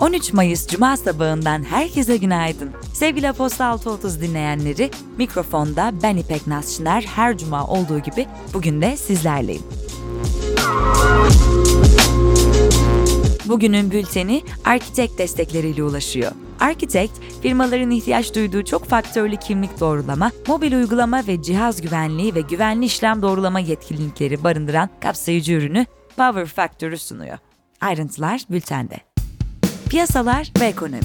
13 Mayıs Cuma sabahından herkese günaydın. Sevgili Aposta 630 dinleyenleri, mikrofonda ben İpek Nasşiner her cuma olduğu gibi bugün de sizlerleyim. Bugünün bülteni Arkitek destekleriyle ulaşıyor. Architect, firmaların ihtiyaç duyduğu çok faktörlü kimlik doğrulama, mobil uygulama ve cihaz güvenliği ve güvenli işlem doğrulama yetkinlikleri barındıran kapsayıcı ürünü Power Factor'ı sunuyor. Ayrıntılar bültende. Piyasalar ve ekonomi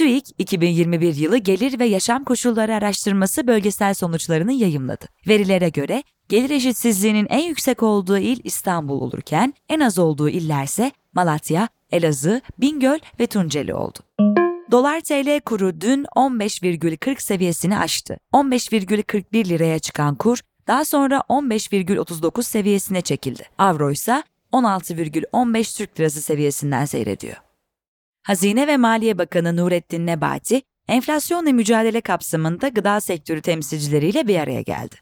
TÜİK 2021 yılı gelir ve yaşam koşulları araştırması bölgesel sonuçlarını yayımladı. Verilere göre gelir eşitsizliğinin en yüksek olduğu il İstanbul olurken en az olduğu illerse Malatya, Elazığ, Bingöl ve Tunceli oldu. Dolar TL kuru dün 15,40 seviyesini aştı. 15,41 liraya çıkan kur daha sonra 15,39 seviyesine çekildi. Avro ise 16,15 Türk Lirası seviyesinden seyrediyor. Hazine ve Maliye Bakanı Nurettin Nebati, enflasyonla mücadele kapsamında gıda sektörü temsilcileriyle bir araya geldi.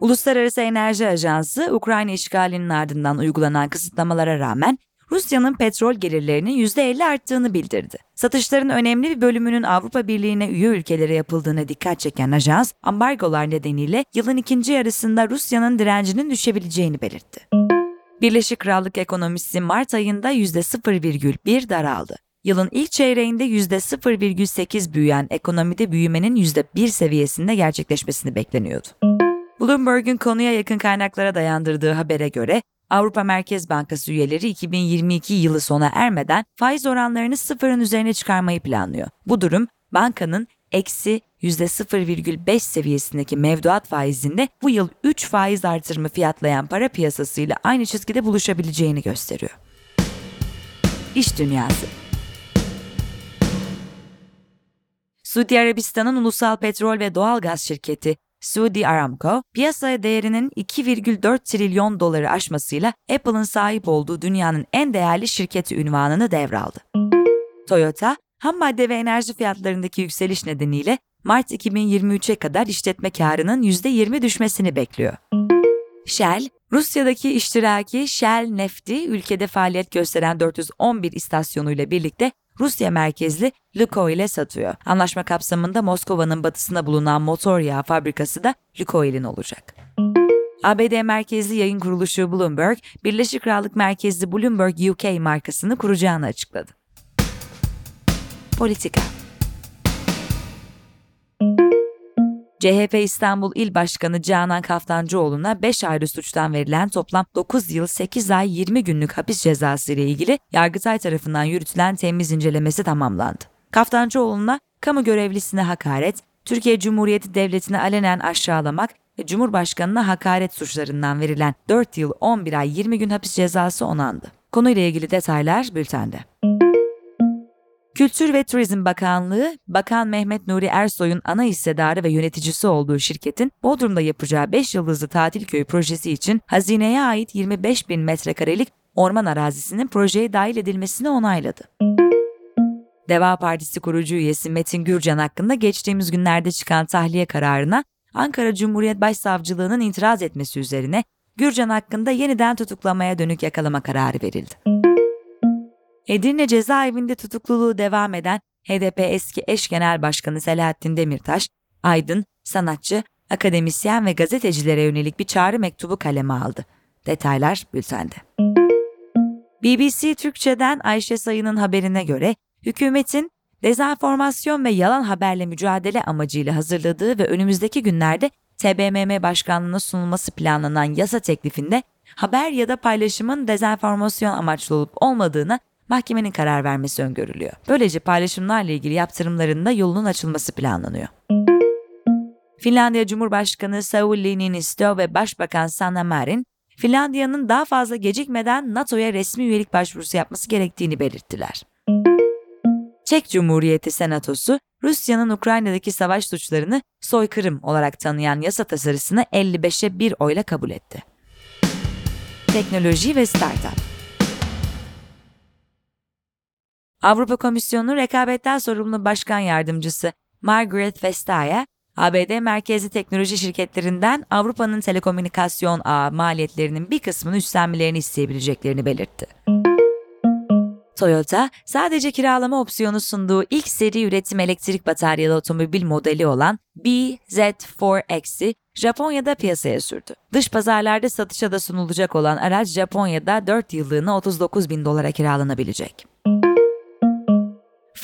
Uluslararası Enerji Ajansı, Ukrayna işgalinin ardından uygulanan kısıtlamalara rağmen Rusya'nın petrol gelirlerinin %50 arttığını bildirdi. Satışların önemli bir bölümünün Avrupa Birliği'ne üye ülkelere yapıldığına dikkat çeken ajans, ambargolar nedeniyle yılın ikinci yarısında Rusya'nın direncinin düşebileceğini belirtti. Birleşik Krallık ekonomisi Mart ayında %0,1 daraldı. Yılın ilk çeyreğinde %0,8 büyüyen ekonomide büyümenin %1 seviyesinde gerçekleşmesini bekleniyordu. Bloomberg'un konuya yakın kaynaklara dayandırdığı habere göre Avrupa Merkez Bankası üyeleri 2022 yılı sona ermeden faiz oranlarını sıfırın üzerine çıkarmayı planlıyor. Bu durum bankanın eksi %0,5 seviyesindeki mevduat faizinde bu yıl 3 faiz artırımı fiyatlayan para piyasasıyla aynı çizgide buluşabileceğini gösteriyor. İş Dünyası Suudi Arabistan'ın ulusal petrol ve doğal gaz şirketi Saudi Aramco, piyasaya değerinin 2,4 trilyon doları aşmasıyla Apple'ın sahip olduğu dünyanın en değerli şirketi ünvanını devraldı. Toyota, ham madde ve enerji fiyatlarındaki yükseliş nedeniyle Mart 2023'e kadar işletme karının %20 düşmesini bekliyor. Shell, Rusya'daki iştiraki Shell Nefti ülkede faaliyet gösteren 411 istasyonuyla birlikte Rusya merkezli Lukoil'e satıyor. Anlaşma kapsamında Moskova'nın batısında bulunan motor yağı fabrikası da Lukoil'in olacak. ABD merkezli yayın kuruluşu Bloomberg, Birleşik Krallık merkezli Bloomberg UK markasını kuracağını açıkladı. Politika CHP İstanbul İl Başkanı Canan Kaftancıoğlu'na 5 ayrı suçtan verilen toplam 9 yıl 8 ay 20 günlük hapis cezası ile ilgili Yargıtay tarafından yürütülen temiz incelemesi tamamlandı. Kaftancıoğlu'na kamu görevlisine hakaret, Türkiye Cumhuriyeti Devleti'ni alenen aşağılamak ve Cumhurbaşkanı'na hakaret suçlarından verilen 4 yıl 11 ay 20 gün hapis cezası onandı. Konuyla ilgili detaylar bültende. Kültür ve Turizm Bakanlığı, Bakan Mehmet Nuri Ersoy'un ana hissedarı ve yöneticisi olduğu şirketin Bodrum'da yapacağı 5 yıldızlı tatil köyü projesi için hazineye ait 25 bin metrekarelik orman arazisinin projeye dahil edilmesini onayladı. Deva Partisi kurucu üyesi Metin Gürcan hakkında geçtiğimiz günlerde çıkan tahliye kararına Ankara Cumhuriyet Başsavcılığı'nın itiraz etmesi üzerine Gürcan hakkında yeniden tutuklamaya dönük yakalama kararı verildi. Edirne cezaevinde tutukluluğu devam eden HDP eski eş genel başkanı Selahattin Demirtaş, aydın, sanatçı, akademisyen ve gazetecilere yönelik bir çağrı mektubu kaleme aldı. Detaylar bültende. BBC Türkçe'den Ayşe Sayın'ın haberine göre hükümetin dezenformasyon ve yalan haberle mücadele amacıyla hazırladığı ve önümüzdeki günlerde TBMM Başkanlığı'na sunulması planlanan yasa teklifinde haber ya da paylaşımın dezenformasyon amaçlı olup olmadığına mahkemenin karar vermesi öngörülüyor. Böylece paylaşımlarla ilgili yaptırımlarında yolunun açılması planlanıyor. Finlandiya Cumhurbaşkanı Sauli Niinisto ve Başbakan Sanna Marin, Finlandiya'nın daha fazla gecikmeden NATO'ya resmi üyelik başvurusu yapması gerektiğini belirttiler. Çek Cumhuriyeti Senatosu, Rusya'nın Ukrayna'daki savaş suçlarını soykırım olarak tanıyan yasa tasarısını 55'e 1 oyla kabul etti. Teknoloji ve Startup Avrupa Komisyonu Rekabetten Sorumlu Başkan Yardımcısı Margaret Vestager, ABD merkezli teknoloji şirketlerinden Avrupa'nın telekomünikasyon ağı maliyetlerinin bir kısmını üstlenmelerini isteyebileceklerini belirtti. Toyota, sadece kiralama opsiyonu sunduğu ilk seri üretim elektrik bataryalı otomobil modeli olan BZ4X'i Japonya'da piyasaya sürdü. Dış pazarlarda satışa da sunulacak olan araç Japonya'da 4 yıllığına 39 bin dolara kiralanabilecek.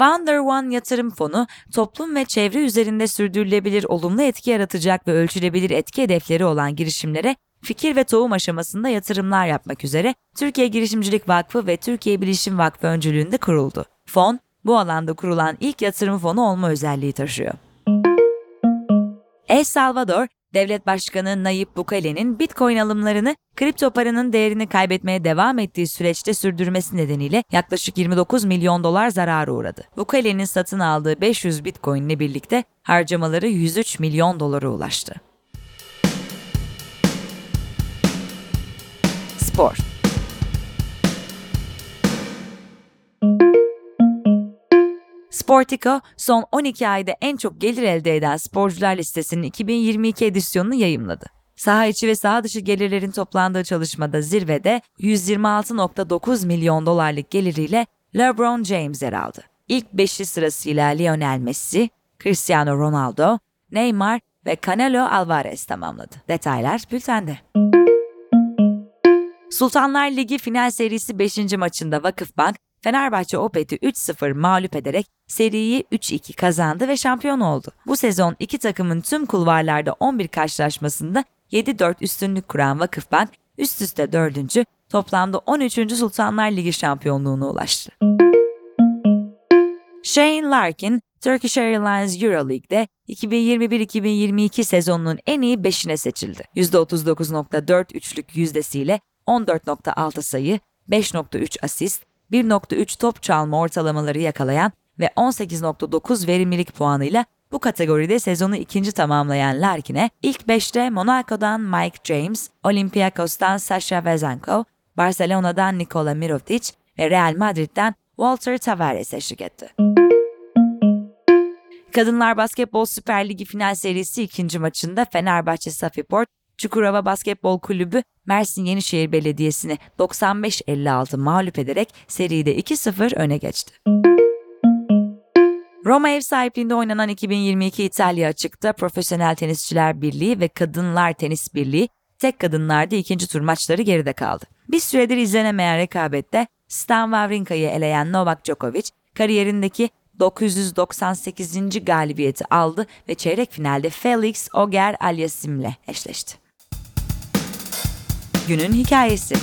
Founder One Yatırım Fonu, toplum ve çevre üzerinde sürdürülebilir olumlu etki yaratacak ve ölçülebilir etki hedefleri olan girişimlere fikir ve tohum aşamasında yatırımlar yapmak üzere Türkiye Girişimcilik Vakfı ve Türkiye Bilişim Vakfı öncülüğünde kuruldu. Fon, bu alanda kurulan ilk yatırım fonu olma özelliği taşıyor. El Salvador, Devlet Başkanı Nayib Bukele'nin Bitcoin alımlarını kripto paranın değerini kaybetmeye devam ettiği süreçte sürdürmesi nedeniyle yaklaşık 29 milyon dolar zarara uğradı. Bukele'nin satın aldığı 500 Bitcoin ile birlikte harcamaları 103 milyon dolara ulaştı. Spor Sportico, son 12 ayda en çok gelir elde eden sporcular listesinin 2022 edisyonunu yayımladı. Saha içi ve saha dışı gelirlerin toplandığı çalışmada zirvede 126.9 milyon dolarlık geliriyle LeBron James yer aldı. İlk beşli sırasıyla Lionel Messi, Cristiano Ronaldo, Neymar ve Canelo Alvarez tamamladı. Detaylar bültende. Sultanlar Ligi final serisi 5. maçında Vakıfbank, Fenerbahçe Opet'i 3-0 mağlup ederek seriyi 3-2 kazandı ve şampiyon oldu. Bu sezon iki takımın tüm kulvarlarda 11 karşılaşmasında 7-4 üstünlük kuran Vakıfbank üst üste 4. toplamda 13. Sultanlar Ligi şampiyonluğuna ulaştı. Shane Larkin, Turkish Airlines Euroleague'de 2021-2022 sezonunun en iyi 5'ine seçildi. %39.4 üçlük yüzdesiyle 14.6 sayı, 5.3 asist, 1.3 top çalma ortalamaları yakalayan ve 18.9 verimlilik puanıyla bu kategoride sezonu ikinci tamamlayan Larkin'e ilk 5'te Monaco'dan Mike James, Olympiakos'tan Sasha Vezenko, Barcelona'dan Nikola Mirotic ve Real Madrid'den Walter Tavares eşlik etti. Kadınlar Basketbol Süper Ligi final serisi ikinci maçında Fenerbahçe Safiport, Çukurova Basketbol Kulübü Mersin Yenişehir Belediyesi'ni 95-56 mağlup ederek seride 2-0 öne geçti. Roma ev sahipliğinde oynanan 2022 İtalya Açık'ta Profesyonel Tenisçiler Birliği ve Kadınlar Tenis Birliği tek kadınlarda ikinci tur maçları geride kaldı. Bir süredir izlenemeyen rekabette Stan Wawrinka'yı eleyen Novak Djokovic kariyerindeki 998. galibiyeti aldı ve çeyrek finalde Felix Auger Aliasim'le eşleşti. Günün hikayesi.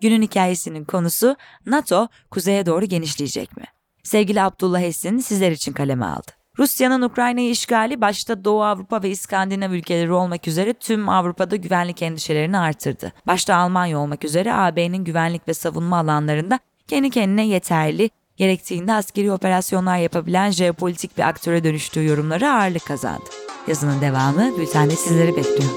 Günün hikayesinin konusu NATO kuzeye doğru genişleyecek mi? Sevgili Abdullah Esin sizler için kaleme aldı. Rusya'nın Ukrayna'yı işgali başta Doğu Avrupa ve İskandinav ülkeleri olmak üzere tüm Avrupa'da güvenlik endişelerini artırdı. Başta Almanya olmak üzere AB'nin güvenlik ve savunma alanlarında kendi kendine yeterli, gerektiğinde askeri operasyonlar yapabilen jeopolitik bir aktöre dönüştüğü yorumları ağırlık kazandı. Yazının devamı bültende sizleri bekliyor.